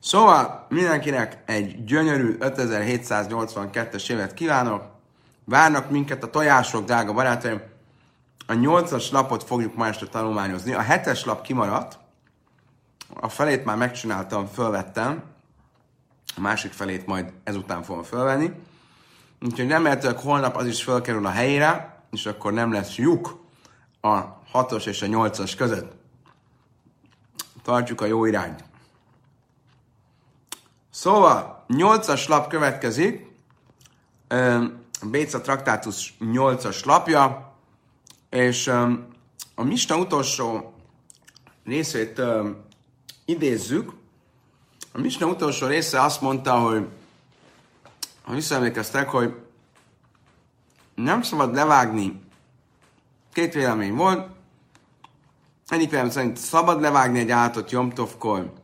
Szóval mindenkinek egy gyönyörű 5782-es évet kívánok. Várnak minket a tojások, drága barátaim. A 8-as lapot fogjuk ma este tanulmányozni. A 7-es lap kimaradt. A felét már megcsináltam, fölvettem. A másik felét majd ezután fogom fölvenni. Úgyhogy remélhetőleg holnap az is fölkerül a helyére, és akkor nem lesz lyuk a 6-os és a 8-as között. Tartjuk a jó irányt. Szóval, 8-as lap következik, Béca Traktátus 8-as lapja, és a Mista utolsó részét idézzük. A Mista utolsó része azt mondta, hogy ha visszaemlékeztek, hogy nem szabad levágni, két vélemény volt, egyik vélemény szerint szabad levágni egy állatot Jomtovkor,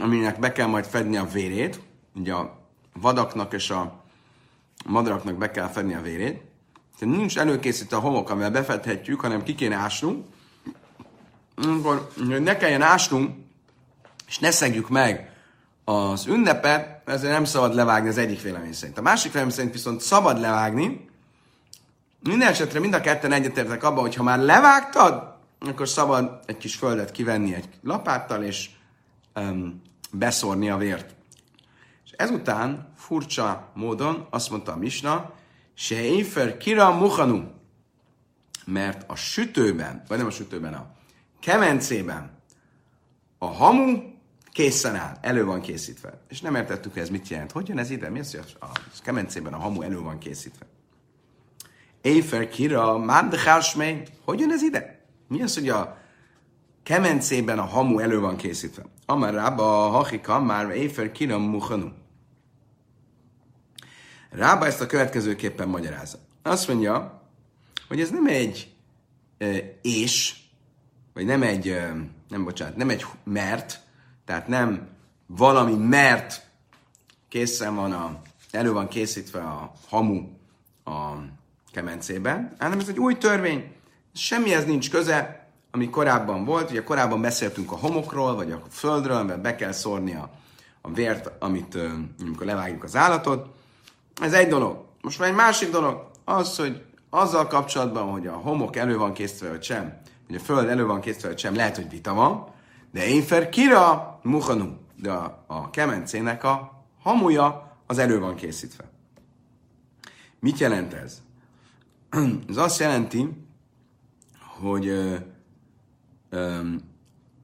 aminek be kell majd fedni a vérét, ugye a vadaknak és a madaraknak be kell fedni a vérét. Tehát nincs előkészítve a homok, amivel befedhetjük, hanem ki kéne ásnunk. Akkor ne kelljen ásnunk, és ne szegjük meg az ünnepet, ezért nem szabad levágni az egyik vélemény szerint. A másik vélemény szerint viszont szabad levágni. Minden esetre mind a ketten egyetértek abban, hogy ha már levágtad, akkor szabad egy kis földet kivenni egy lapáttal, és um, beszórni a vért. És ezután furcsa módon azt mondta a Misna, se éfer kira muhanu, mert a sütőben, vagy nem a sütőben, a kemencében a hamu készen áll, elő van készítve. És nem értettük, hogy ez mit jelent. Hogy jön ez ide? Mi az, hogy a kemencében a hamu elő van készítve? Éfer kira, márdechásmé, hogy jön ez ide? Mi az, hogy a kemencében a hamu elő van készítve. Amár rába hachika már éfer kiram muhanu. Rába ezt a következőképpen magyarázza. Azt mondja, hogy ez nem egy e, és, vagy nem egy, nem bocsánat, nem egy mert, tehát nem valami mert készen van a, elő van készítve a hamu a kemencében, hanem ez egy új törvény. Semmihez nincs köze, ami korábban volt, ugye korábban beszéltünk a homokról, vagy a földről, amiben be kell szórni a, a vért, amit amikor levágjuk az állatot. Ez egy dolog. Most már egy másik dolog az, hogy azzal kapcsolatban, hogy a homok elő van készítve, vagy sem, hogy a föld elő van készítve, vagy sem, lehet, hogy vita van, de én fel kira muhanu, de a, a kemencének a hamuja az elő van készítve. Mit jelent ez? Ez azt jelenti, hogy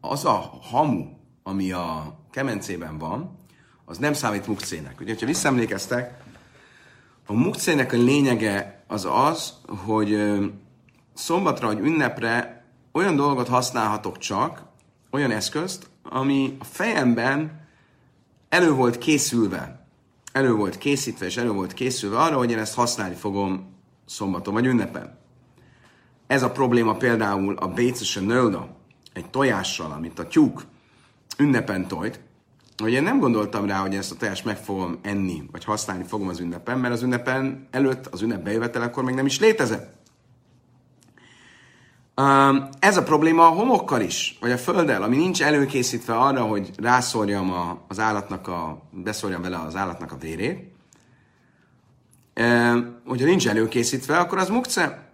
az a hamu, ami a kemencében van, az nem számít mukcének. Ugye, ha visszaemlékeztek, a mukcének a lényege az az, hogy szombatra vagy ünnepre olyan dolgot használhatok csak, olyan eszközt, ami a fejemben elő volt készülve, elő volt készítve és elő volt készülve arra, hogy én ezt használni fogom szombaton vagy ünnepen. Ez a probléma például a Béc és a Nölda, egy tojással, amit a tyúk ünnepen tojt, hogy én nem gondoltam rá, hogy ezt a tojást meg fogom enni, vagy használni fogom az ünnepen, mert az ünnepen előtt, az ünnep bejövetelekor még nem is létezett. Ez a probléma a homokkal is, vagy a földdel, ami nincs előkészítve arra, hogy rászórjam a, az állatnak a, beszórjam vele az állatnak a vérét. Hogyha nincs előkészítve, akkor az mukce.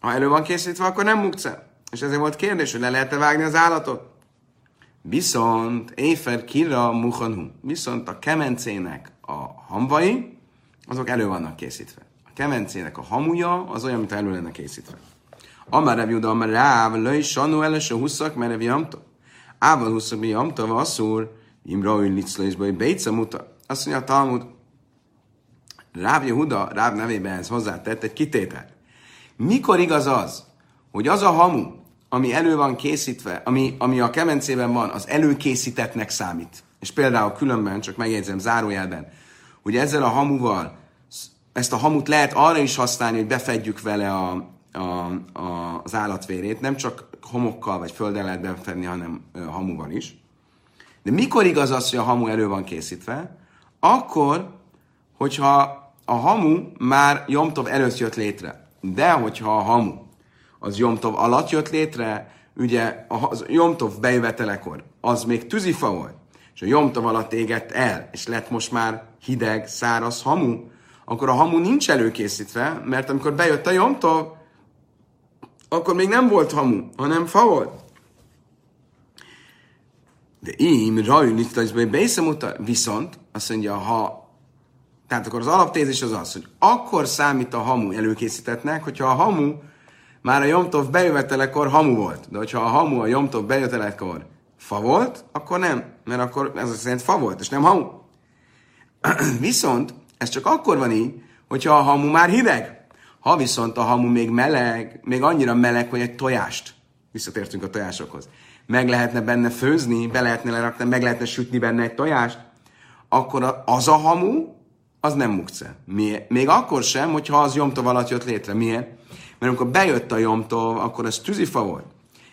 Ha elő van készítve, akkor nem mukce. És ezért volt kérdés, hogy le lehet-e vágni az állatot. Viszont Éfer Kira Muhanhu, viszont a kemencének a hamvai, azok elő vannak készítve. A kemencének a hamuja az olyan, mint elő lenne készítve. Amár Rev Juda, amár Ráv, löj sanu elese huszak, mert Rev Jamta. Ával huszak mi Jamta, vasszúr, Imra, hogy liclésbe, Béca muta. Azt mondja a Talmud, Ráv Jehuda, Ráv nevében ez hozzátett egy kitételt. Mikor igaz az, hogy az a hamu, ami elő van készítve, ami, ami a kemencében van, az előkészítetnek számít. És például különben, csak megjegyzem zárójelben, hogy ezzel a hamuval, ezt a hamut lehet arra is használni, hogy befedjük vele a, a, a, az állatvérét, nem csak homokkal vagy földdel lehet befedni, hanem hamuval is. De mikor igaz az, hogy a hamu elő van készítve? Akkor, hogyha a hamu már Jomtov előtt jött létre. De hogyha a hamu az Jomtov alatt jött létre, ugye az Jomtov bejövetelekor, az még tűzifa volt. és a Jomtov alatt égett el, és lett most már hideg, száraz hamu, akkor a hamu nincs előkészítve, mert amikor bejött a Jomtov, akkor még nem volt hamu, hanem fa volt. De én, rajul, viszont azt mondja, ha tehát akkor az alaptézis az az, hogy akkor számít a hamu előkészítetnek, hogyha a hamu már a Jomtov bejövetelekor hamu volt. De hogyha a hamu a Jomtov bejövetelekor fa volt, akkor nem, mert akkor ez azt szerint fa volt, és nem hamu. viszont ez csak akkor van így, hogyha a hamu már hideg. Ha viszont a hamu még meleg, még annyira meleg, hogy egy tojást, visszatértünk a tojásokhoz, meg lehetne benne főzni, be lehetne lerakni, meg lehetne sütni benne egy tojást, akkor az a hamu, az nem mukce. Még akkor sem, hogyha az Jomtov alatt jött létre. Miért? Mert amikor bejött a Jomtov, akkor ez tűzifa volt.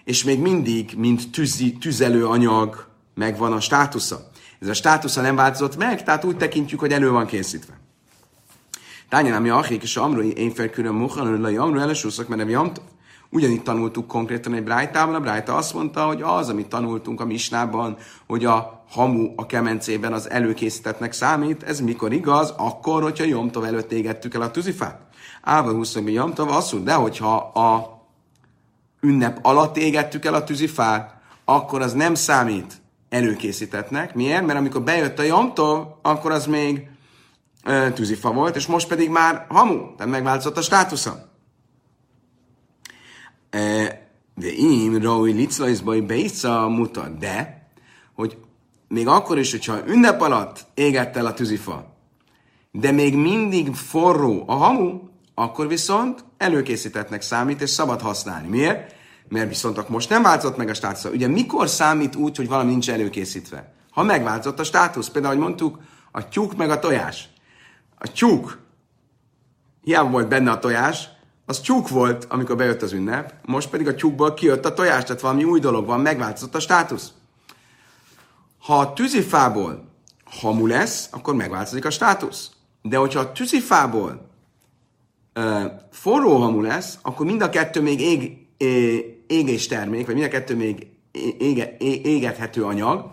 És még mindig, mint tűzi, tüzelő anyag megvan a státusza. Ez a státusza nem változott meg, tehát úgy tekintjük, hogy elő van készítve. Tányán, ami akik és amroi én felkülön muhan, hogy amru elesúszak, mert nem Jomtov. Ugyanígy tanultuk konkrétan egy brájtában, a brájta azt mondta, hogy az, amit tanultunk a misnában, hogy a hamu a kemencében az előkészítetnek számít, ez mikor igaz? Akkor, hogyha Jomtov előtt égettük el a tűzifát. Áva 20 Jomtov asszul, de hogyha a ünnep alatt égettük el a tűzifát, akkor az nem számít előkészítetnek. Miért? Mert amikor bejött a Jomtov, akkor az még tűzifa volt, és most pedig már hamu, tehát megváltozott a státusza. De én, Raúj Liclajzbai Beisza mutat, de, hogy még akkor is, hogyha ünnep alatt égett el a tűzifa, de még mindig forró a hamu, akkor viszont előkészítettnek számít, és szabad használni. Miért? Mert viszont most nem változott meg a státusz. Ugye mikor számít úgy, hogy valami nincs előkészítve? Ha megváltozott a státusz, például, ahogy mondtuk, a tyúk meg a tojás. A tyúk, hiába volt benne a tojás, az tyúk volt, amikor bejött az ünnep, most pedig a tyúkból kijött a tojás, tehát valami új dolog van, megváltozott a státusz. Ha a tűzifából hamu lesz, akkor megváltozik a státusz. De hogyha a tűzifából forró hamu lesz, akkor mind a kettő még ég, égés termék, vagy mind a kettő még ége, égethető anyag,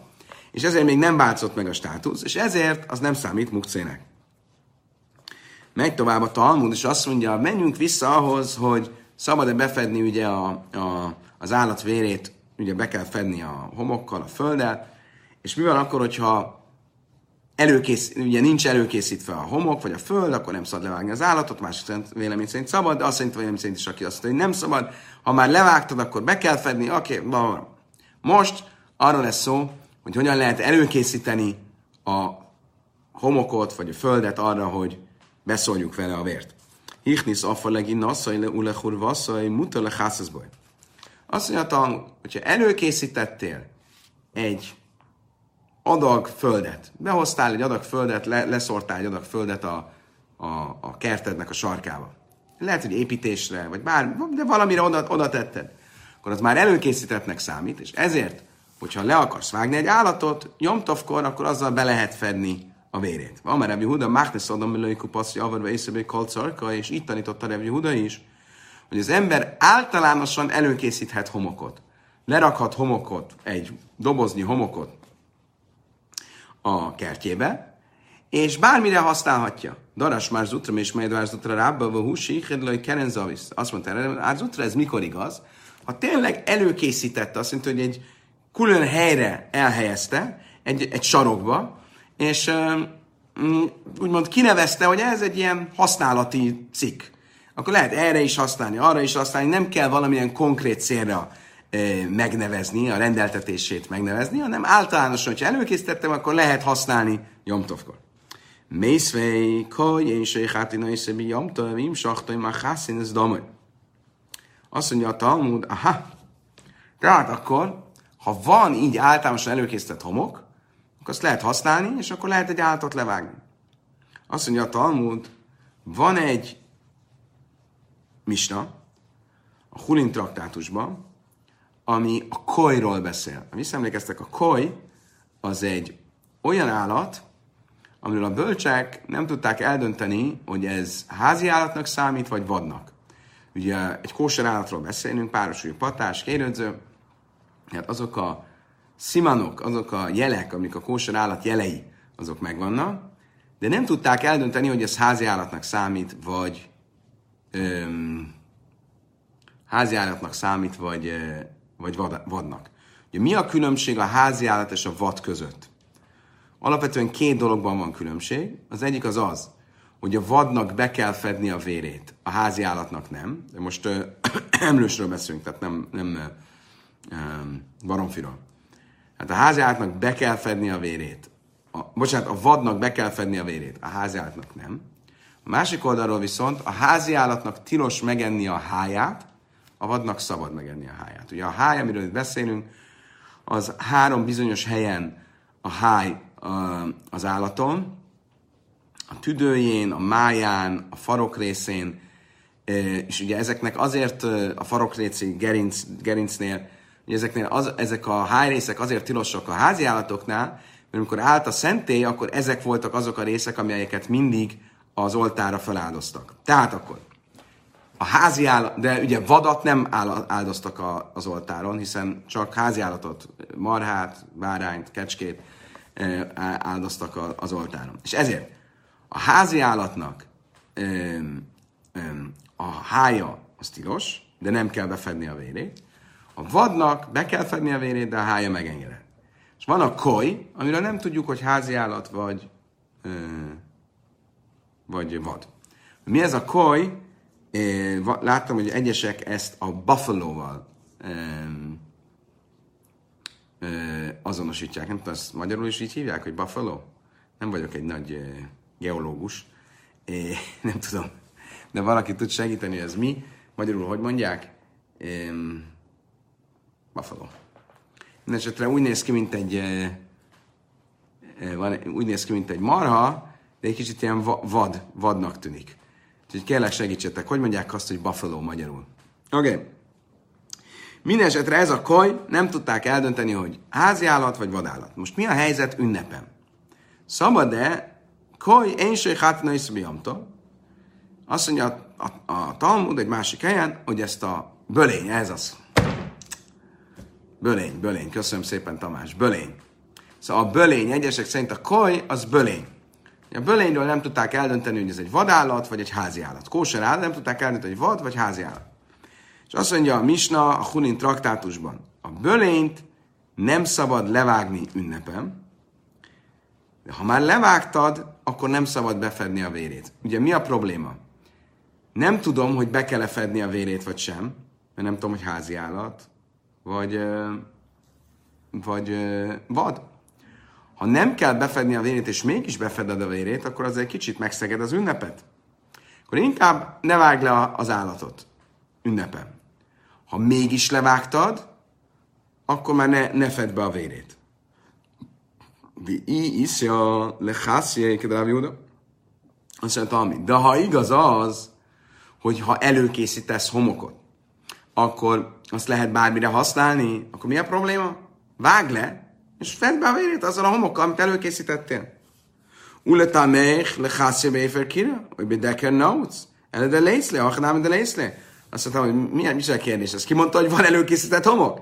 és ezért még nem változott meg a státusz, és ezért az nem számít mukcének. Megy tovább a Talmud, és azt mondja, menjünk vissza ahhoz, hogy szabad-e befedni ugye a, a, az állat vérét, ugye be kell fedni a homokkal, a földdel, és mi van akkor, hogyha előkész, ugye nincs előkészítve a homok, vagy a föld, akkor nem szabad levágni az állatot, másik szerint vélemény szerint szabad, de azt szerint vélemény szerint is, aki azt mondja, hogy nem szabad. Ha már levágtad, akkor be kell fedni, oké, okay, Most arról lesz szó, hogy hogyan lehet előkészíteni a homokot, vagy a földet arra, hogy beszóljuk vele a vért. Hichnis afalegi nasszai le ulechur vasszai mutale hászaszbaj. Azt mondja, hogyha előkészítettél egy adag földet, behoztál egy adag földet, le, leszortál egy adag földet a, a, a kertednek a sarkába. Lehet, hogy építésre, vagy bár, de valamire oda, oda tetted. Akkor az már előkészítettnek számít, és ezért, hogyha le akarsz vágni egy állatot, nyomtovkor, akkor azzal be lehet fedni a vérét. Van már Rebbi Huda, Máhnes Adam Melői Kupaszi Avarva Észebé Kalcarka, és itt tanította Rebbi Huda is, hogy az ember általánosan előkészíthet homokot. Lerakhat homokot, egy doboznyi homokot a kertjébe, és bármire használhatja. Daras már zutra, és majd vár zutra rábba, vagy húsi, hedlai kerenzavis. Azt mondta, hát zutra ez mikor igaz? Ha tényleg előkészítette, azt mondta, hogy egy külön helyre elhelyezte, egy, egy sarokba, és úgymond kinevezte, hogy ez egy ilyen használati cikk. Akkor lehet erre is használni, arra is használni, nem kell valamilyen konkrét célra megnevezni, a rendeltetését megnevezni, hanem általánosan, hogyha előkészítettem, akkor lehet használni Jomtovkor. Mészvei, koj, én se hátina és szebi Jomtov, im saktai, ma hászin, ez damaj. Azt mondja a Talmud, aha, tehát akkor, ha van így általánosan előkészített homok, akkor azt lehet használni, és akkor lehet egy állatot levágni. Azt mondja a Talmud, van egy misna, a Hulin traktátusban, ami a kojról beszél. Ha visszaemlékeztek, a koj az egy olyan állat, amiről a bölcsek nem tudták eldönteni, hogy ez házi állatnak számít, vagy vadnak. Ugye egy kóser állatról beszélünk, páros, patás, kérődző, hát azok a szimanok, azok a jelek, amik a kóser állat jelei, azok megvannak, de nem tudták eldönteni, hogy ez házi állatnak számít, vagy öm, házi állatnak számít, vagy, vagy vad, vadnak. Ugye mi a különbség a házi állat és a vad között? Alapvetően két dologban van különbség. Az egyik az az, hogy a vadnak be kell fedni a vérét, a házi állatnak nem. De most ö, emlősről beszélünk, tehát nem, nem ö, baromfiról. Hát a házi állatnak be kell fedni a vérét. A, bocsánat, a vadnak be kell fedni a vérét, a házi állatnak nem. A másik oldalról viszont a házi állatnak tilos megenni a háját, a vadnak szabad megenni a háját. Ugye a háj, amiről itt beszélünk, az három bizonyos helyen a háj az állaton, a tüdőjén, a máján, a farok részén, és ugye ezeknek azért a farokréci gerinc, gerincnél, ugye ezeknél az, ezek a hájrészek azért tilosak a házi állatoknál, mert amikor állt a szentély, akkor ezek voltak azok a részek, amelyeket mindig az oltára feláldoztak. Tehát akkor a házi állat, de ugye vadat nem áldoztak a, az oltáron, hiszen csak házi állatot, marhát, bárányt, kecskét áldoztak az oltáron. És ezért a házi állatnak a hája az tilos, de nem kell befedni a vérét. A vadnak be kell fedni a vérét, de a hája megengedett. És van a koj, amiről nem tudjuk, hogy házi állat vagy, vagy vad. Mi ez a koj? Láttam, hogy egyesek ezt a buffalo-val azonosítják. Nem tudom, ezt magyarul is így hívják, hogy buffalo? Nem vagyok egy nagy geológus, nem tudom, de valaki tud segíteni, ez mi. Magyarul hogy mondják? Buffalo. Mindenesetre úgy néz ki, mint egy van, úgy néz ki, mint egy marha, de egy kicsit ilyen vad, vadnak tűnik. Úgyhogy kérlek segítsetek, hogy mondják azt, hogy buffalo magyarul. Oké. Okay. Minden esetre ez a koj, nem tudták eldönteni, hogy háziállat vagy vadállat. Most mi a helyzet ünnepen? Szabad-e koj én se hátna is Azt mondja a, a, a Talmud egy másik helyen, hogy ezt a bölény, ez az. Bölény, bölény, köszönöm szépen Tamás, bölény. Szóval a bölény, egyesek szerint a koj, az bölény. A bölényről nem tudták eldönteni, hogy ez egy vadállat, vagy egy házi állat. Kóser állat nem tudták eldönteni, hogy vad, vagy házi állat. És azt mondja a Misna a Hunin traktátusban, a bölényt nem szabad levágni ünnepem, de ha már levágtad, akkor nem szabad befedni a vérét. Ugye mi a probléma? Nem tudom, hogy be kell-e fedni a vérét, vagy sem, mert nem tudom, hogy házi állat, vagy, vagy vad. Ha nem kell befedni a vérét, és mégis befeded a vérét, akkor az egy kicsit megszeged az ünnepet. Akkor inkább ne vágj le az állatot ünnepen. Ha mégis levágtad, akkor már ne, ne fedd be a vérét. Vi iszja lehászje kedráv Azt mondta, ami. De ha igaz az, hogy ha előkészítesz homokot, akkor azt lehet bármire használni, akkor mi a probléma? Vág le, és fedd be a vérét azzal a homokkal, amit előkészítettél. Uletamech lehászje beéfer kira, vagy bedeker nautz. Ele de lészle, achnám de lészle. Azt mondtam, hogy milyen, mi a kérdés ez? Ki mondta, hogy van előkészített homok?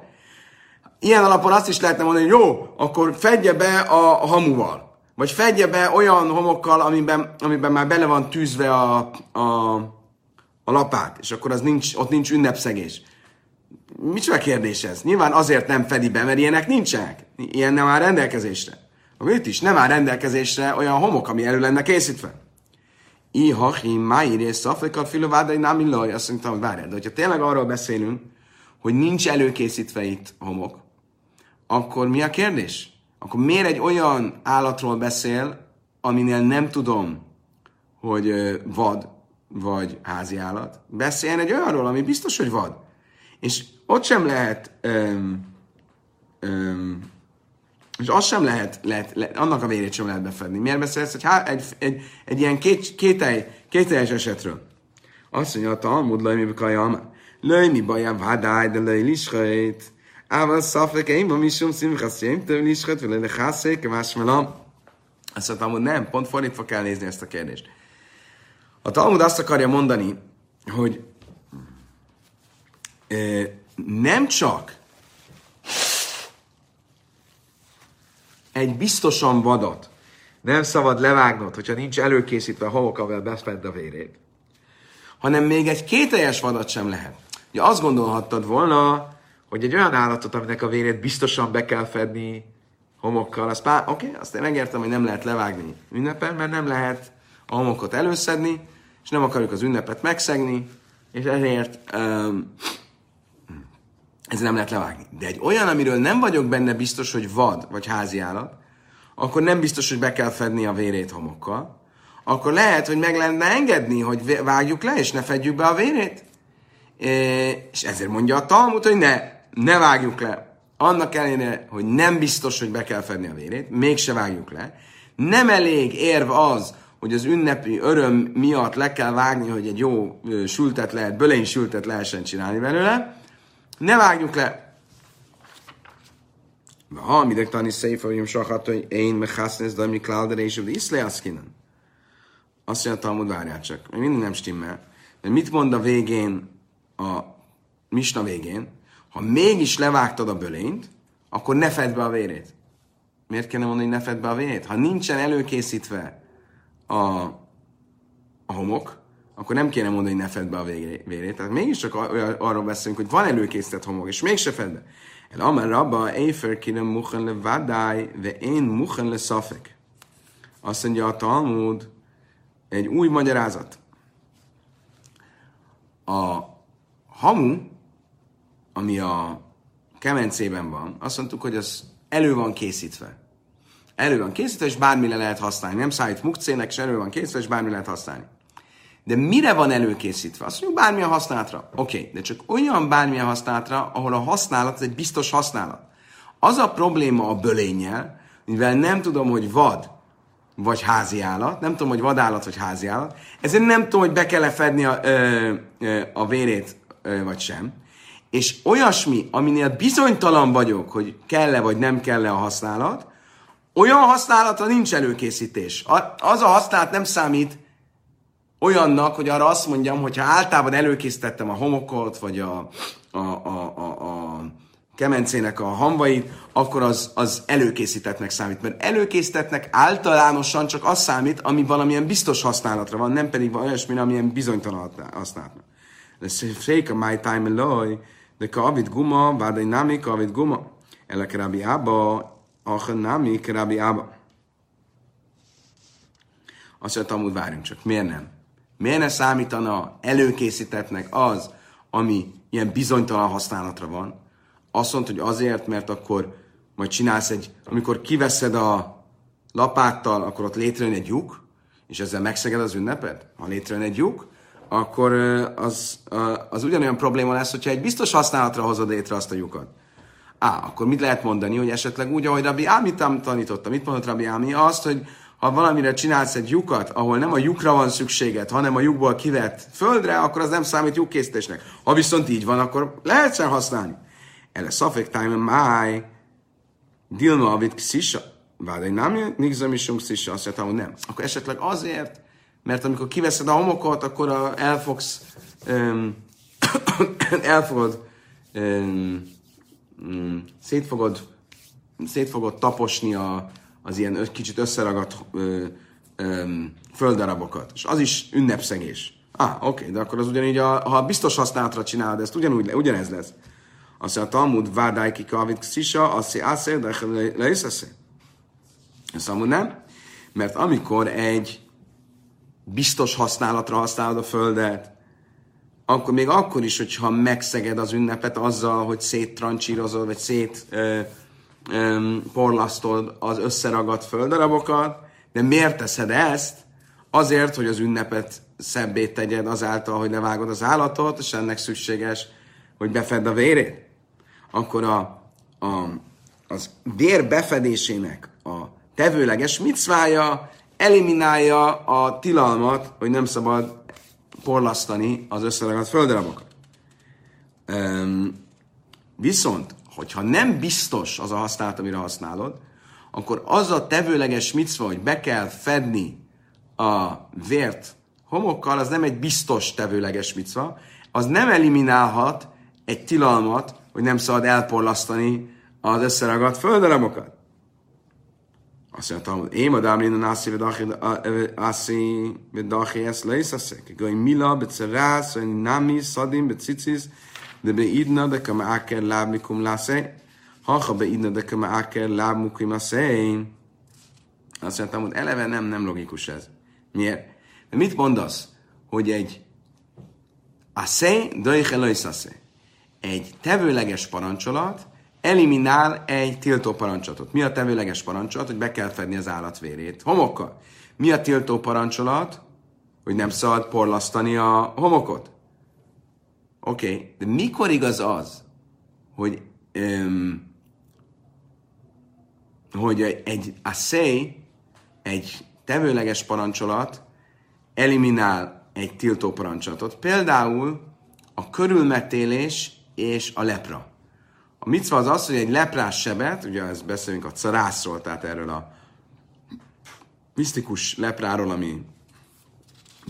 Ilyen alapon azt is lehetne mondani, hogy jó, akkor fedje be a hamuval. Vagy fedje be olyan homokkal, amiben, amiben már bele van tűzve a, a, a lapát, és akkor az nincs, ott nincs ünnepszegés. Micsoda kérdés ez? Nyilván azért nem fedi be, mert ilyenek nincsenek. Ilyen nem áll rendelkezésre. Akkor itt is nem áll rendelkezésre olyan homok, ami elő lenne készítve. I hachim máiré szafekat filovádai námi laj. Azt mondtam, hogy várjál, de hogyha tényleg arról beszélünk, hogy nincs előkészítve itt homok, akkor mi a kérdés? Akkor miért egy olyan állatról beszél, aminél nem tudom, hogy vad vagy házi állat, beszéljen egy olyanról, ami biztos, hogy vad. És ott sem lehet um, um, és az sem lehet, lehet, lehet, annak a vérét sem lehet befedni. Miért beszélsz egy, egy, egy, egy ilyen két, kételj, kételjes esetről? Azt mondja a Talmud, lej mi kajam, lej mi bajam vádáj, de lej lischait. Ával szafek, én van misum szimchasz, én több lischait, vagy lehászék, más melam. Azt mondta, hogy nem, pont fordítva kell nézni ezt a kérdést. A Talmud azt akarja mondani, hogy nem csak egy biztosan vadat nem szabad levágnod, hogyha nincs előkészítve a homokavel befedd a vérét, hanem még egy kételjes vadat sem lehet. Ugye azt gondolhattad volna, hogy egy olyan állatot, aminek a vérét biztosan be kell fedni homokkal, azt pár, oké, okay, azt én megértem, hogy nem lehet levágni ünnepen, mert nem lehet a homokot előszedni, és nem akarjuk az ünnepet megszegni, és ezért um, ez nem lehet levágni. De egy olyan, amiről nem vagyok benne biztos, hogy vad vagy házi állat, akkor nem biztos, hogy be kell fedni a vérét homokkal, akkor lehet, hogy meg lenne engedni, hogy vágjuk le, és ne fedjük be a vérét. És ezért mondja a Talmud, hogy ne, ne vágjuk le. Annak ellenére, hogy nem biztos, hogy be kell fedni a vérét, mégse vágjuk le. Nem elég érv az, hogy az ünnepi öröm miatt le kell vágni, hogy egy jó sültet lehet, bölény sültet lehessen csinálni belőle. Ne vágjuk le. Ha midek tani széfa, hogy sahat, hogy én mechasznesz, de mi kláder és iszle aszkinen. Azt mondja, Talmud, várjál csak, még mindig nem stimmel. De mit mond a végén, a misna végén? Ha mégis levágtad a bölényt, akkor ne fedd be a vérét. Miért kellene mondani, hogy ne fedd be a vérét? Ha nincsen előkészítve a, a homok, akkor nem kéne mondani, hogy ne fedd be a vérét. Tehát mégiscsak arról beszélünk, hogy van előkészített homok, és mégse fedd be. El amar rabba, éfer kinem muchen le vadály, ve én muchen le szafek. Azt mondja a Talmud, egy új magyarázat. A hamu, ami a kemencében van, azt mondtuk, hogy az elő van készítve. Elő van készítve, és bármire lehet használni. Nem szállít mukcének, és elő van készítve, és bármire lehet használni. De mire van előkészítve? Azt mondjuk bármilyen használatra. Oké, okay, de csak olyan bármilyen használatra, ahol a használat egy biztos használat. Az a probléma a bölénnyel, mivel nem tudom, hogy vad vagy házi állat, nem tudom, hogy vadállat vagy házi állat, ezért nem tudom, hogy be kell-e fedni a, ö, ö, a vérét, ö, vagy sem. És olyasmi, aminél bizonytalan vagyok, hogy kell-e vagy nem kell-e a használat, olyan használatra nincs előkészítés. Az a használat nem számít, olyannak, hogy arra azt mondjam, hogy ha általában előkészítettem a homokot, vagy a, a, a, a, a kemencének a hamvait, akkor az, az előkészítettnek számít. Mert előkészítettnek általánosan csak az számít, ami valamilyen biztos használatra van, nem pedig olyasmi, amilyen bizonytalan használatra. De fék a my time aloj, de kavit guma, vádai nami kavit guma. Ele kerabi ába, a nami kerabi ába. Azt mondja, Talmud, várjunk csak, miért nem? Miért ne számítana előkészítetnek az, ami ilyen bizonytalan használatra van? Azt mondta, hogy azért, mert akkor majd csinálsz egy, amikor kiveszed a lapáttal, akkor ott létrejön egy lyuk, és ezzel megszeged az ünnepet? Ha létrejön egy lyuk, akkor az, az ugyanolyan probléma lesz, hogyha egy biztos használatra hozod létre azt a lyukat. Á, akkor mit lehet mondani, hogy esetleg úgy, ahogy Rabbi Ámi tanította, mit mondott Rabbi Ámi? Azt, hogy ha valamire csinálsz egy lyukat, ahol nem a lyukra van szükséged, hanem a lyukból kivett földre, akkor az nem számít lyukkészítésnek. Ha viszont így van, akkor lehetsen használni. Ele szafek time máj, dilma avit kszisa, vádai nem nigzem is kszisa, azt mondta, hogy nem. Akkor esetleg azért, mert amikor kiveszed a homokot, akkor a, elfogsz, um, elfogod, um, um, szétfogod, szétfogod taposni a, az ilyen kicsit összeragadt ö, ö, földdarabokat. És az is ünnepszegés. Ah, oké, okay, de akkor az ugyanígy, a, ha biztos használatra csinálod, ezt ugyanúgy, ugyanez lesz. Azt mondja, a Talmud várdáj ki kavit szisa, azt mondja, de leiszeszé. Azt mondja, nem. Mert amikor egy biztos használatra használod a földet, akkor még akkor is, hogyha megszeged az ünnepet azzal, hogy széttrancsírozod, vagy szét ö, porlasztod az összeragadt földarabokat, de miért teszed ezt? Azért, hogy az ünnepet szebbé tegyed azáltal, hogy levágod az állatot, és ennek szükséges, hogy befedd a vérét. Akkor a, a, az vér befedésének a tevőleges micvája eliminálja a tilalmat, hogy nem szabad porlasztani az összeragadt földarabokat. Um, viszont hogyha nem biztos az a használat, amire használod, akkor az a tevőleges micva, hogy be kell fedni a vért homokkal, az nem egy biztos tevőleges micva, az nem eliminálhat egy tilalmat, hogy nem szabad elporlasztani az összeragadt földarabokat. Azt mondja, hogy én a dámlin a nászi ászi vedachi ezt leiszaszek. Gaj mila becerász, nami szadim becicis, de beidna de kama áker láb mikum lászé. Ha beidna de kama áker láb lászé. Azt mondtam, hogy eleve nem, nem logikus ez. Miért? De mit mondasz? Hogy egy aszé, döjche leiszaszé. Egy tevőleges parancsolat, eliminál egy tiltó parancsolatot. Mi a tevőleges parancsolat? Hogy be kell fedni az állat vérét homokkal. Mi a tiltó parancsolat? Hogy nem szabad porlasztani a homokot. Oké, okay. de mikor igaz az, hogy, um, hogy egy assay, egy tevőleges parancsolat eliminál egy tiltó parancsolatot. Például a körülmetélés és a lepra. A micva az az, hogy egy leprás sebet, ugye ezt beszélünk a carászról, tehát erről a misztikus lepráról, ami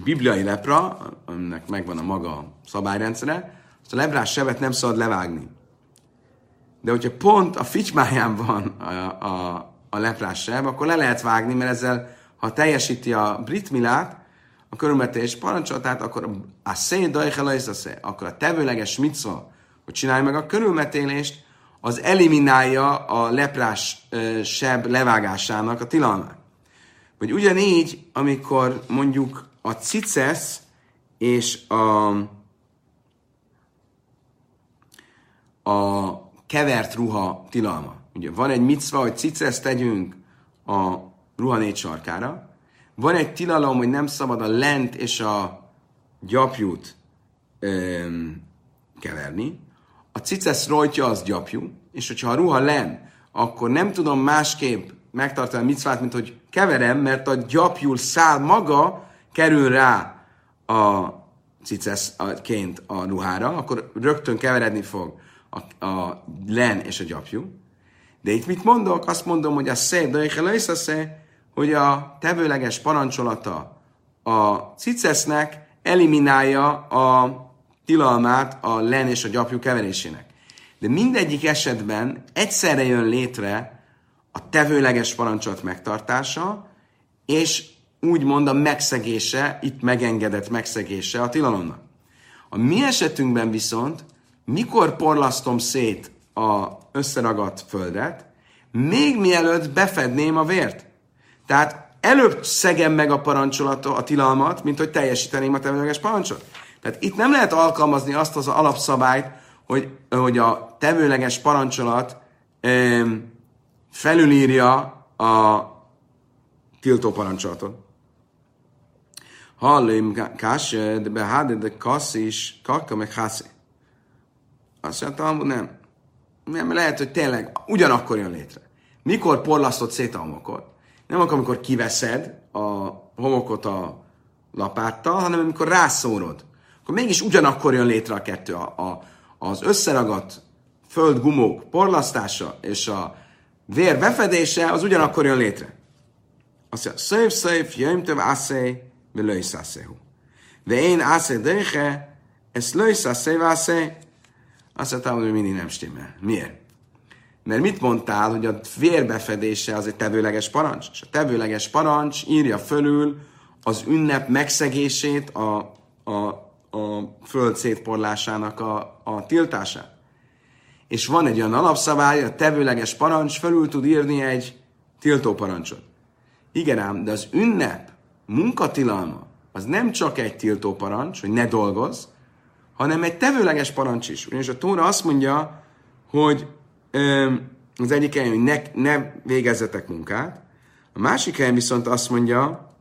bibliai lepra, aminek megvan a maga szabályrendszere, azt a leprás sebet nem szabad levágni. De hogyha pont a ficsmáján van a, a, a leprás seb, akkor le lehet vágni, mert ezzel, ha teljesíti a brit milát, a körülmetés parancsolatát, akkor a szén akkor a tevőleges micva, hogy csinálj meg a körülmetélést, az eliminálja a leprás seb levágásának a tilalmát. Vagy ugyanígy, amikor mondjuk a cicesz és a, a kevert ruha tilalma. Ugye van egy micva, hogy cicesz tegyünk a ruha négy sarkára, van egy tilalom, hogy nem szabad a lent és a gyapjút öm, keverni, a cicesz rojtja az gyapjú, és hogyha a ruha len, akkor nem tudom másképp megtartani a micvát, mint hogy keverem, mert a gyapjul szál maga kerül rá a ciceszként a ruhára, akkor rögtön keveredni fog a, a len és a gyapjú. De itt mit mondok? Azt mondom, hogy a szé, de hogy a tevőleges parancsolata a cicesznek eliminálja a tilalmát a len és a gyapjú keverésének. De mindegyik esetben egyszerre jön létre a tevőleges parancsolat megtartása, és úgymond a megszegése, itt megengedett megszegése a tilalomnak. A mi esetünkben viszont, mikor porlasztom szét a összeragadt földet, még mielőtt befedném a vért. Tehát előbb szegem meg a parancsolatot, a tilalmat, mint hogy teljesíteném a tevőleges parancsot. Tehát itt nem lehet alkalmazni azt az alapszabályt, hogy, hogy a tevőleges parancsolat ö, felülírja a tiltó parancsolatot. Hallim kásed, beháde de kasz is, kakka meg hászi. Azt mondtam, nem. Nem, lehet, hogy tényleg ugyanakkor jön létre. Mikor porlasztott szét a homokot? Nem akkor, amikor kiveszed a homokot a lapáttal, hanem amikor rászórod akkor mégis ugyanakkor jön létre a kettő. A, a, az összeragadt földgumók porlasztása és a vér befedése az ugyanakkor jön létre. Azt mondja, szép, szép, jöjjön több löjszászéhu. De én ászé döjhe, ezt löjszászé vászé, azt mondta, hogy mindig nem stimmel. Miért? Mert mit mondtál, hogy a vérbefedése az egy tevőleges parancs? És a tevőleges parancs írja fölül az ünnep megszegését, a, a a föld szétporlásának a, a tiltását. És van egy olyan alapszabály, a tevőleges parancs felül tud írni egy tiltó parancsot. Igen ám, de az ünnep munkatilalma az nem csak egy tiltó parancs, hogy ne dolgozz, hanem egy tevőleges parancs is. Ugyanis a Tóra azt mondja, hogy az egyik helyen, hogy ne, ne végezzetek munkát, a másik helyen viszont azt mondja,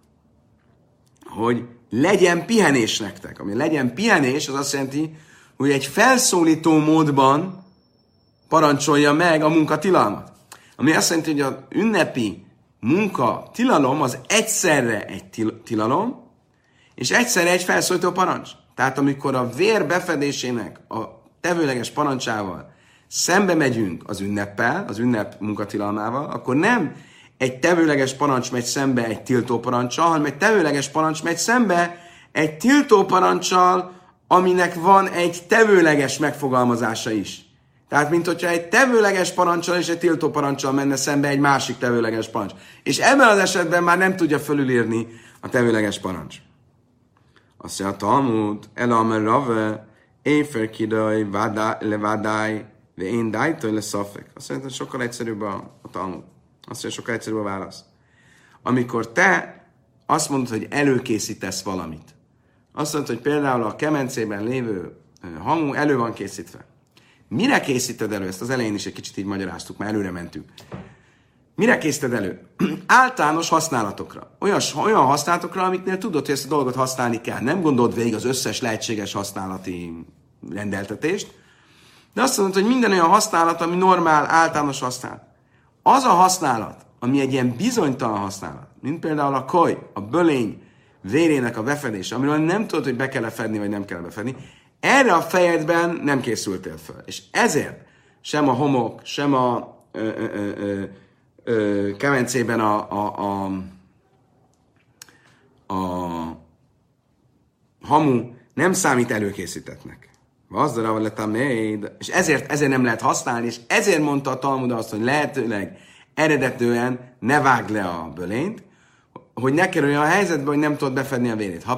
hogy legyen pihenés nektek. Ami legyen pihenés, az azt jelenti, hogy egy felszólító módban parancsolja meg a munkatilalmat. Ami azt jelenti, hogy a ünnepi munka tilalom az egyszerre egy til- tilalom, és egyszerre egy felszólító parancs. Tehát amikor a vér befedésének a tevőleges parancsával szembe megyünk az ünneppel, az ünnep munkatilalmával, akkor nem egy tevőleges parancs megy szembe egy tiltó parancsal, hanem egy tevőleges parancs megy szembe egy tiltó parancsal, aminek van egy tevőleges megfogalmazása is. Tehát, mint hogyha egy tevőleges parancsal és egy tiltó parancsal menne szembe egy másik tevőleges parancs. És ebben az esetben már nem tudja fölülírni a tevőleges parancs. Azt mondja, Talmud, elamer rave, éfer kidaj, levádáj, de én dájtoj le szafek. Azt mondja, sokkal egyszerűbb a, a Talmud. Azt mondja, sokkal egyszerűbb a válasz. Amikor te azt mondod, hogy előkészítesz valamit. Azt mondod, hogy például a kemencében lévő hamu elő van készítve. Mire készíted elő? Ezt az elején is egy kicsit így magyaráztuk, már előre mentünk. Mire készíted elő? Általános használatokra. Olyan, olyan használatokra, amiknél tudod, hogy ezt a dolgot használni kell. Nem gondold végig az összes lehetséges használati rendeltetést, de azt mondod, hogy minden olyan használat, ami normál, általános használat. Az a használat, ami egy ilyen bizonytalan használat, mint például a koj, a bölény vérének a befedése, amiről nem tudod, hogy be kell fedni, vagy nem kell befedni, erre a fejedben nem készültél fel. És ezért sem a homok, sem a ö, ö, ö, ö, kemencében a, a, a, a hamu nem számít előkészítetnek. Vazdara lett a és ezért, ezért nem lehet használni, és ezért mondta a Talmud azt, hogy lehetőleg eredetően ne vágd le a bölényt, hogy ne kerüljön a helyzetbe, hogy nem tudod befedni a vérét. Ha,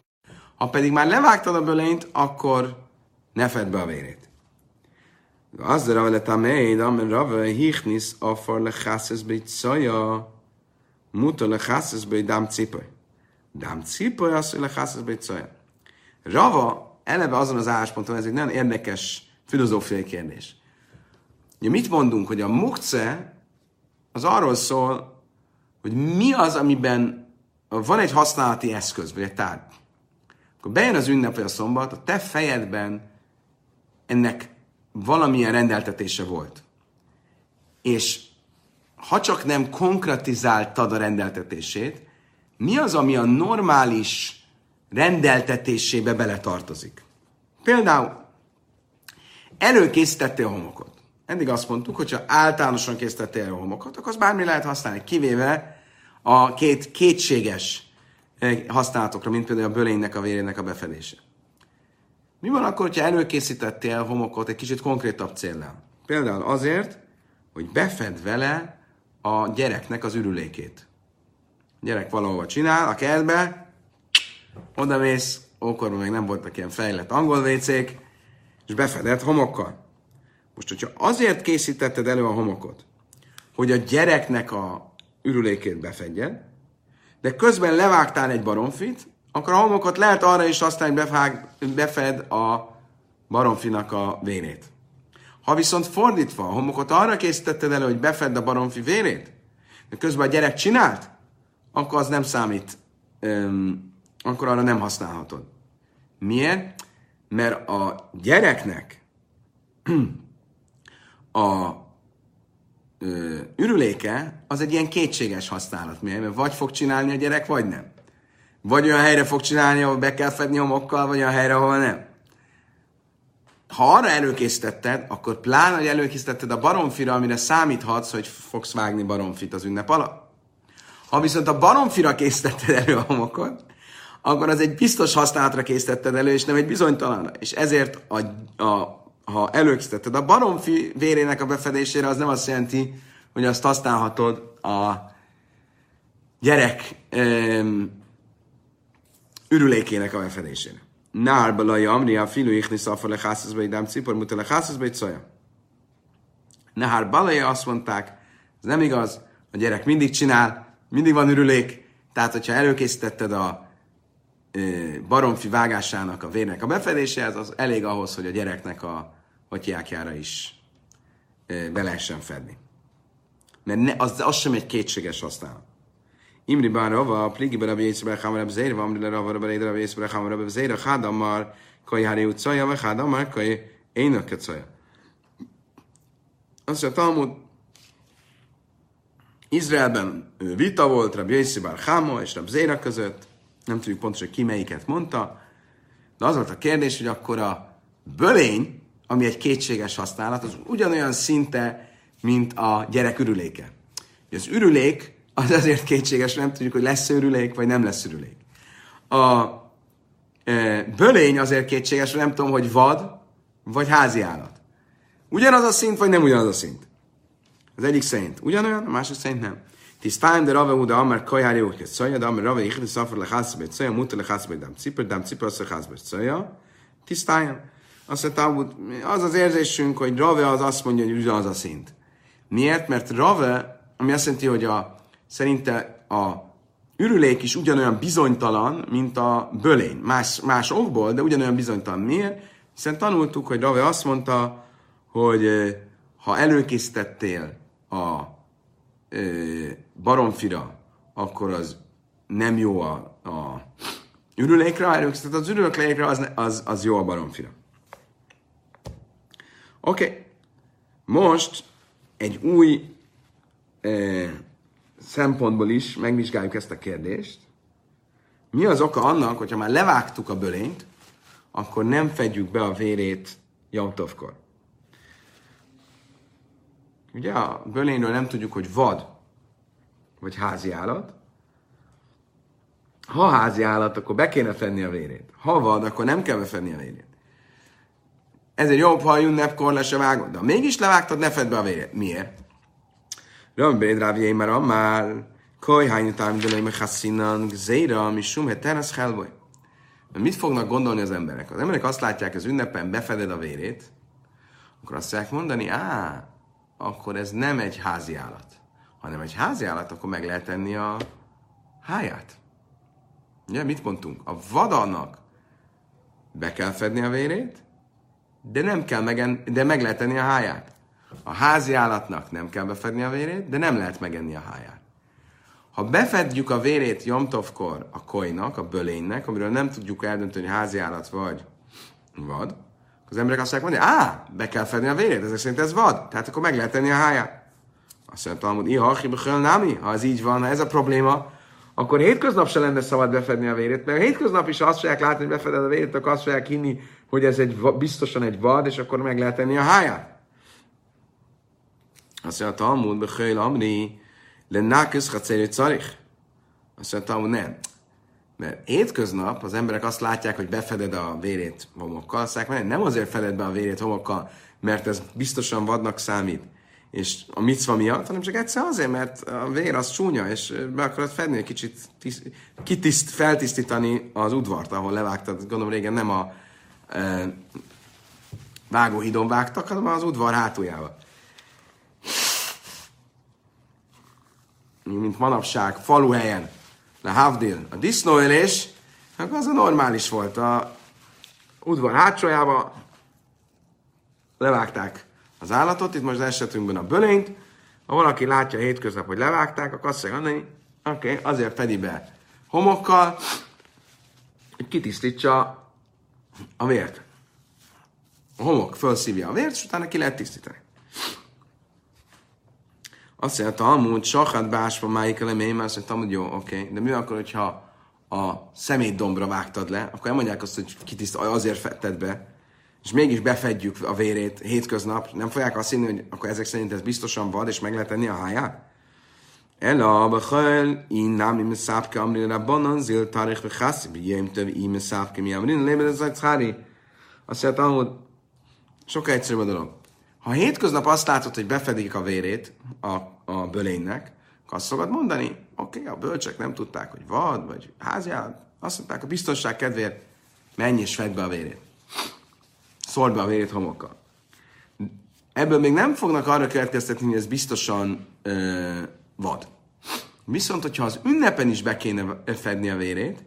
ha pedig már levágtad a bölényt, akkor ne fedd be a vérét. Az de rave letameid, amen rave hichnis afar lechasses beit szaja, muta lechasses beit dám cipaj. Dám cipaj az, hogy lechasses beit szaja. Rava eleve azon az állásponton, ez egy nagyon érdekes filozófiai kérdés. Ugye mit mondunk, hogy a mukce az arról szól, hogy mi az, amiben van egy használati eszköz, vagy egy tárgy. Akkor bejön az ünnep, vagy a szombat, a te fejedben ennek valamilyen rendeltetése volt. És ha csak nem konkretizáltad a rendeltetését, mi az, ami a normális rendeltetésébe beletartozik? Például előkészítettél a homokot. Eddig azt mondtuk, hogy általánosan készítettél a homokot, akkor az bármi lehet használni, kivéve a két kétséges eh, használatokra, mint például a bölénynek, a vérének a befedése. Mi van akkor, ha előkészítettél homokot egy kicsit konkrétabb céllal? Például azért, hogy befed vele a gyereknek az ürülékét. A gyerek valahova csinál, a kertbe, oda mész, ókorban még nem voltak ilyen fejlett angol vécék, és befedett homokkal. Most, hogyha azért készítetted elő a homokot, hogy a gyereknek a ürülékét befedjed, de közben levágtál egy baromfit, akkor a homokot lehet arra is használni, hogy befed a baromfinak a vérét. Ha viszont fordítva, a homokot arra készítetted elő, hogy befedd a baromfi vérét, de közben a gyerek csinált, akkor az nem számít, öm, akkor arra nem használhatod. Miért? Mert a gyereknek a ö, ürüléke az egy ilyen kétséges használat. Miért? Mert vagy fog csinálni a gyerek, vagy nem. Vagy olyan helyre fog csinálni, ahol be kell fedni homokkal, vagy olyan helyre, ahol nem. Ha arra előkészítetted, akkor pláne, hogy előkészítetted a baromfira, amire számíthatsz, hogy fogsz vágni baromfit az ünnep alatt. Ha viszont a baromfira készítetted elő a homokot, akkor az egy biztos használatra készítetted elő, és nem egy bizonytalanra. És ezért, a, a, ha előkészítetted a baromfi vérének a befedésére, az nem azt jelenti, hogy azt használhatod a gyerek um, ürülékének a befedésére. Nár balai amri a filu ichni szafa le hászaszba idám cipor, muta le hászaszba egy szaja. Nár balai azt mondták, ez nem igaz, a gyerek mindig csinál, mindig van ürülék, tehát hogyha előkészítetted a baromfi vágásának a vérnek a befedéséhez, az elég ahhoz, hogy a gyereknek a atyákjára is be lehessen fedni. Mert ne, az, az sem egy kétséges használat. Imri bar Rava, pligi bar Rabbi Yitzbe Cham Rabbi Zeir, Amri le Rava Rabbi Rabbi Yitzbe Cham Rabbi Zeir, Chad Amar, Koi Hari ve Chad Amar, Koi Énak Ketzaja. Azt mondja, Talmud, Izraelben vita volt Rabbi Yitzbe bar Chama és Rabbi Zeira között, nem tudjuk pontosan ki melyiket mondta, de az volt a kérdés, hogy akkor a bölény, ami egy kétséges használat, az ugyanolyan szinte, mint a gyerek ürüléke. Az ürülék az azért kétséges, nem tudjuk, hogy lesz ürülék, vagy nem lesz ürülék. A e, bölény azért kétséges, nem tudom, hogy vad, vagy házi állat. Ugyanaz a szint, vagy nem ugyanaz a szint? Az egyik szerint ugyanolyan, a másik szerint nem. Tisztáim, de Rave Uda Amar Kajár jó, hogy szaja, de Amar Rave Ichri Szafar Lehászbe Szaja, Muta Lehászbe Dám Cipr, Dám azt Lehászbe Szaja. Tisztáim. Azt mondta, az az érzésünk, hogy Rave az azt mondja, hogy ugyanaz a szint. Miért? Mert Rave, ami azt jelenti, hogy a, szerinte a ürülék is ugyanolyan bizonytalan, mint a bölény. Más, más okból, de ugyanolyan bizonytalan. Miért? Hiszen tanultuk, hogy Rave azt mondta, hogy ha előkészítettél a baromfira, akkor az nem jó a, a ürülékre, ha előkészített az ürülékre, az, az, az jó a baromfira. Oké. Okay. Most egy új eh, szempontból is megvizsgáljuk ezt a kérdést. Mi az oka annak, hogyha már levágtuk a bölényt, akkor nem fedjük be a vérét Jomtovkor. Ugye a bölényről nem tudjuk, hogy vad, vagy házi állat. Ha házi állat, akkor be kéne fenni a vérét. Ha vad, akkor nem kell befenni a vérét. Ezért jobb, ha a ünnepkor le se vágod. De ha mégis levágtad, ne fedd be a vérét. Miért? Rambéd Ráv már már Koj hányutám dölei mechasszinan gzéra, mi sum heteres helboly. Mit fognak gondolni az emberek? Az emberek azt látják, az ünnepen befeded a vérét, akkor azt fogják mondani, á, akkor ez nem egy házi állat, hanem egy házi állat, akkor meg lehet tenni a háját. Ugye, mit mondtunk? A vadannak be kell fedni a vérét, de nem kell megen, de meg lehet tenni a háját. A házi állatnak nem kell befedni a vérét, de nem lehet megenni a háját. Ha befedjük a vérét Jomtovkor a kojnak, a bölénynek, amiről nem tudjuk eldönteni, hogy házi állat vagy vad, az emberek azt mondják, á, be kell fedni a vérét, ezek szerint ez vad, tehát akkor meg lehet tenni a háját. Azt mondja, hogy iha, námi, ha ez így van, ha ez a probléma, akkor hétköznap se lenne szabad befedni a vérét, mert hétköznap is azt fogják látni, hogy befeded a vérét, akkor azt fogják hinni, hogy ez egy, biztosan egy vad, és akkor meg lehet tenni a háját. Azt mondja, Talmud, Bechöl Amri, le nákesz haceri carich. Azt mondja, Talmud, nem. Mert hétköznap az emberek azt látják, hogy befeded a vérét homokkal, mondják, nem azért feded be a vérét homokkal, mert ez biztosan vadnak számít, és a micva miatt, hanem csak egyszer azért, mert a vér az csúnya, és be akarod fedni egy kicsit, tiszt, kitiszt, feltisztítani az udvart, ahol levágtad. Gondolom régen nem a e, vágóhidon vágtak, hanem az udvar hátuljával. Mint manapság, faluhelyen le Havdil, a disznóölés, akkor az a normális volt. A udvar hátsójába levágták az állatot, itt most az esetünkben a bölényt, ha valaki látja hétköznap, hogy levágták, akkor azt mondja, oké, okay, azért fedi be homokkal, hogy kitisztítsa a vért. A homok felszívja a vért, és utána ki lehet tisztítani. Azt mondja, amúgy sachat básva máik elemény, azt mondja, hogy jó, oké, okay. de mi akkor, hogyha a szemétdombra vágtad le, akkor nem mondják azt, hogy kitiszt, azért fetted be, és mégis befedjük a vérét hétköznap, nem fogják azt hinni, hogy akkor ezek szerint ez biztosan vad, és meg lehet tenni a háját? Ela, bachel, in nem im szápke amri rabbanon, zil tarich vechaszi, bjem töv im szápke mi amrin, lében ez a Azt mondja, hogy sokkal egyszerűbb a dolog. Ha hétköznap azt látod, hogy befedik a vérét a, a bölénynek, azt szokod mondani, oké, okay, a bölcsek nem tudták, hogy vad, vagy háziállat, azt mondták, a biztonság kedvéért menj és fedd be a vérét. Szóld be a vérét homokkal. Ebből még nem fognak arra következtetni, hogy ez biztosan ö, vad. Viszont, hogyha az ünnepen is be kéne fedni a vérét,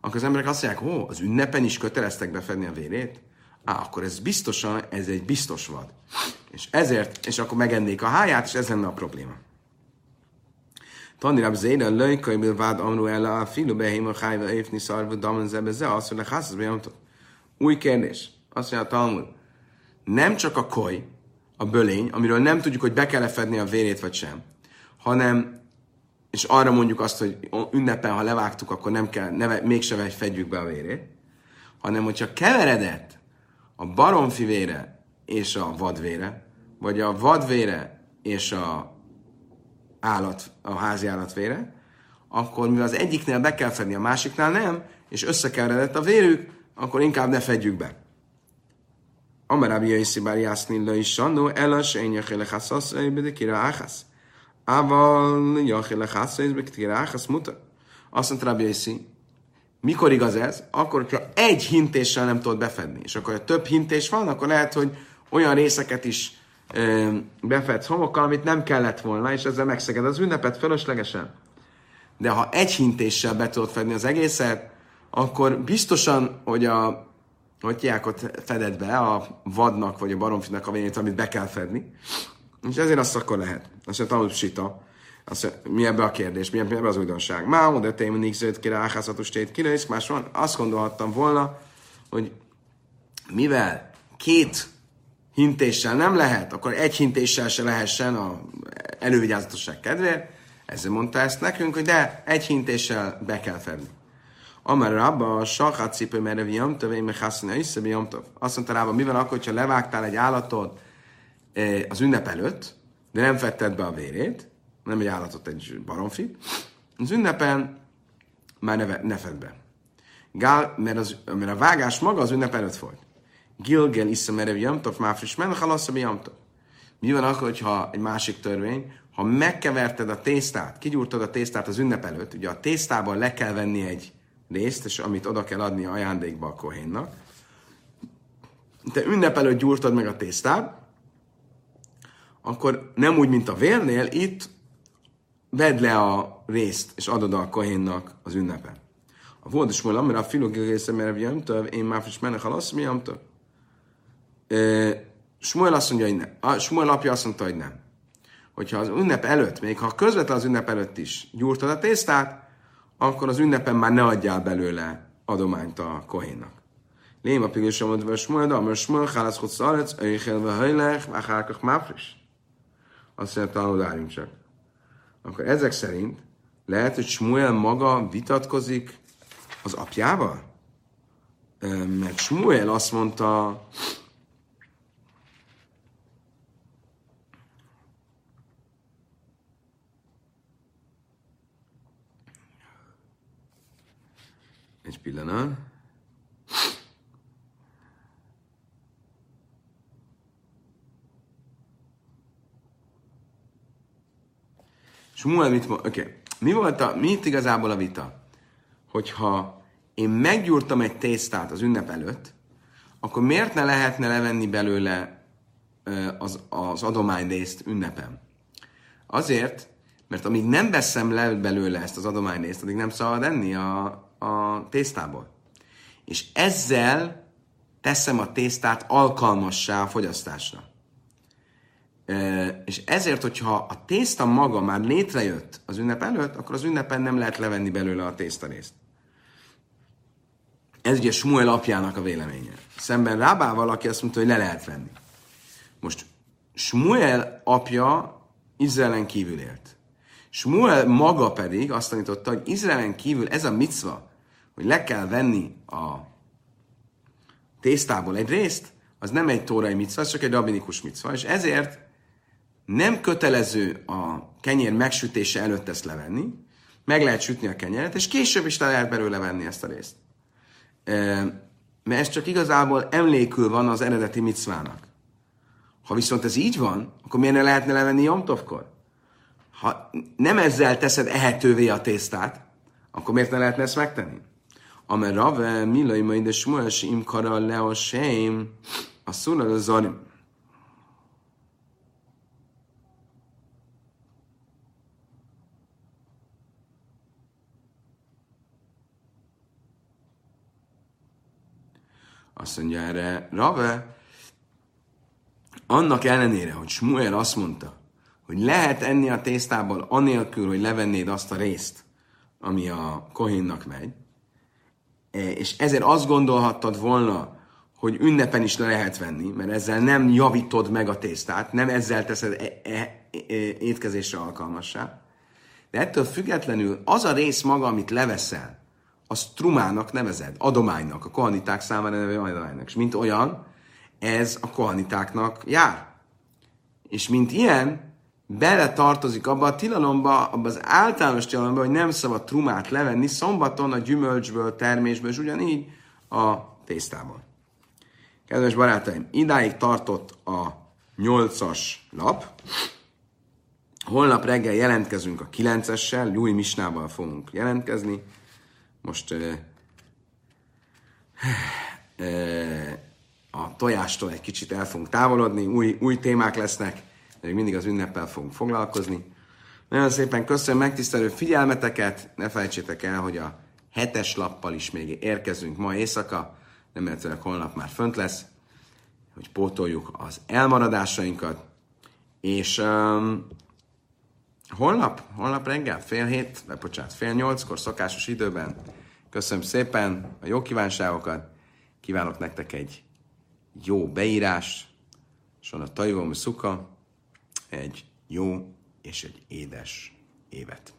akkor az emberek azt mondják, ó, az ünnepen is köteleztek befedni a vérét? Á, akkor ez biztosan, ez egy biztos vad. És ezért, és akkor megennék a háját, és ez lenne a probléma. Tani Rab Zéda, löjkai bil vád amru ella, a filu behém hájva évni szarva damen zebe azt mondja, hász, Új kérdés. Azt mondja a Talmud, nem csak a koj, a bölény, amiről nem tudjuk, hogy be kell fedni a vérét vagy sem, hanem, és arra mondjuk azt, hogy ünnepen, ha levágtuk, akkor nem kell, neve, mégsem fedjük be a vérét, hanem hogyha keveredett a baromfi vére és a vadvére, vagy a vadvére és a állat, a házi állatvére, akkor mivel az egyiknél be kell fedni, a másiknál nem, és összekeveredett a vérük, akkor inkább ne fedjük be. Amarabi Jaiszi bár jászni is sannó, elas én jachele haszasz, de kira áhasz. Ával jachele haszasz, de kira áhasz muta. Azt mondta Jaiszi, mikor igaz ez? Akkor, hogyha egy hintéssel nem tudod befedni, és akkor, ha több hintés van, akkor lehet, hogy olyan részeket is ö, befedsz homokkal, amit nem kellett volna, és ezzel megszeged az ünnepet fölöslegesen. De ha egy hintéssel be tudod fedni az egészet, akkor biztosan, hogy a hogy ott feded be a vadnak vagy a baromfinak a vényét, amit be kell fedni. És ezért azt akkor lehet. Azt mondja, tanult. Azt mi ebbe a kérdés, mi ebbe az újdonság? Má, oda te mindig zöld kire, áházhatos tét kire, és más van. Azt gondolhattam volna, hogy mivel két hintéssel nem lehet, akkor egy hintéssel se lehessen a elővigyázatosság kedvéért. Ezzel mondta ezt nekünk, hogy de egy hintéssel be kell fedni. Amar Rabba, a sachat cipő merev jamtov, én mechasszina iszebe jamtov. Azt mondta Rabba, mi van akkor, hogyha levágtál egy állatot eh, az ünnep előtt, de nem fetted be a vérét, nem egy állatot, egy baromfit, az ünnepen már ne, ne fedd be. Gál, mert, az, mert a vágás maga az ünnep előtt volt. Gilgel iszem merev jamtov, már friss men, halasszabi jamtov. Mi van akkor, hogyha egy másik törvény, ha megkeverted a tésztát, kigyúrtad a tésztát az ünnep előtt, ugye a tésztában le kell venni egy részt, és amit oda kell adni ajándékba a kohénnak. Te ünnep előtt gyúrtad meg a tésztát, akkor nem úgy, mint a vérnél, itt vedd le a részt, és adod a kohénnak az ünnepen. A volt is volna, mert a filogérésze, mert jömtöv, én már is mennek halasz, mi jömtöv. Smuel azt mondja, hogy nem. A Smuel apja azt mondta, hogy nem. Hogyha az ünnep előtt, még ha közvetlen az ünnep előtt is gyúrtad a tésztát, akkor az ünnepen már ne adjál belőle adományt a kohénnak. Léma pigős amad ve smuel, de amar smuel, hálasz hot szarec, öjjel ve hajlech, váhárkak máfris. Azt mondja, tanulárjunk csak. Akkor ezek szerint lehet, hogy Smuel maga vitatkozik az apjával? Mert Smuel azt mondta, Egy pillanat. Smuel mit mond? Oké. Okay. Mi volt a, mi igazából a vita? Hogyha én meggyúrtam egy tésztát az ünnep előtt, akkor miért ne lehetne levenni belőle az, az adományrészt ünnepen? Azért, mert amíg nem veszem le belőle ezt az adományrészt, addig nem szabad enni a, a tésztából. És ezzel teszem a tésztát alkalmassá a fogyasztásra. És ezért, hogyha a tészta maga már létrejött az ünnep előtt, akkor az ünnepen nem lehet levenni belőle a tésztarészt. Ez ugye Smuel apjának a véleménye. Szemben Rábával, aki azt mondta, hogy le lehet venni. Most Smuel apja Izraelen kívül élt. Smuel maga pedig azt tanította, hogy Izraelen kívül ez a micva, hogy le kell venni a tésztából egy részt, az nem egy tórai micva, az csak egy rabinikus micva, és ezért nem kötelező a kenyér megsütése előtt ezt levenni, meg lehet sütni a kenyeret, és később is le lehet belőle venni ezt a részt. Mert ez csak igazából emlékül van az eredeti micvának. Ha viszont ez így van, akkor miért ne lehetne levenni Jomtovkor? Ha nem ezzel teszed ehetővé a tésztát, akkor miért ne lehetne ezt megtenni? Amer Rave, Milai majd de Shmuel, Im Kara Leo a Szuna Zarim. Azt mondja erre, Rave, annak ellenére, hogy Smuel azt mondta, hogy lehet enni a tésztából anélkül, hogy levennéd azt a részt, ami a kohénnak megy, E, és ezért azt gondolhattad volna, hogy ünnepen is le lehet venni, mert ezzel nem javítod meg a tésztát, nem ezzel teszed e- e- e- étkezésre alkalmassá. De ettől függetlenül az a rész maga, amit leveszel, az trumának nevezed, adománynak, a kohaniták számára nevű adománynak. És mint olyan, ez a kohanitáknak jár. És mint ilyen, bele tartozik abba a tilalomba, abba az általános tilalomba, hogy nem szabad trumát levenni szombaton a gyümölcsből, termésből, és ugyanígy a tésztából. Kedves barátaim, idáig tartott a nyolcas lap. Holnap reggel jelentkezünk a kilencessel, új misnával fogunk jelentkezni. Most a tojástól egy kicsit el fogunk távolodni, új, új témák lesznek, de még mindig az ünneppel fogunk foglalkozni. Nagyon szépen köszönöm megtisztelő figyelmeteket, ne felejtsétek el, hogy a hetes lappal is még érkezünk ma éjszaka, remélhetőleg holnap már fönt lesz, hogy pótoljuk az elmaradásainkat, és um, holnap, holnap reggel, fél hét, vagy bocsánat, fél nyolckor, szokásos időben, köszönöm szépen a jó kívánságokat, kívánok nektek egy jó beírás, és a tajvom szuka, egy jó és egy édes évet.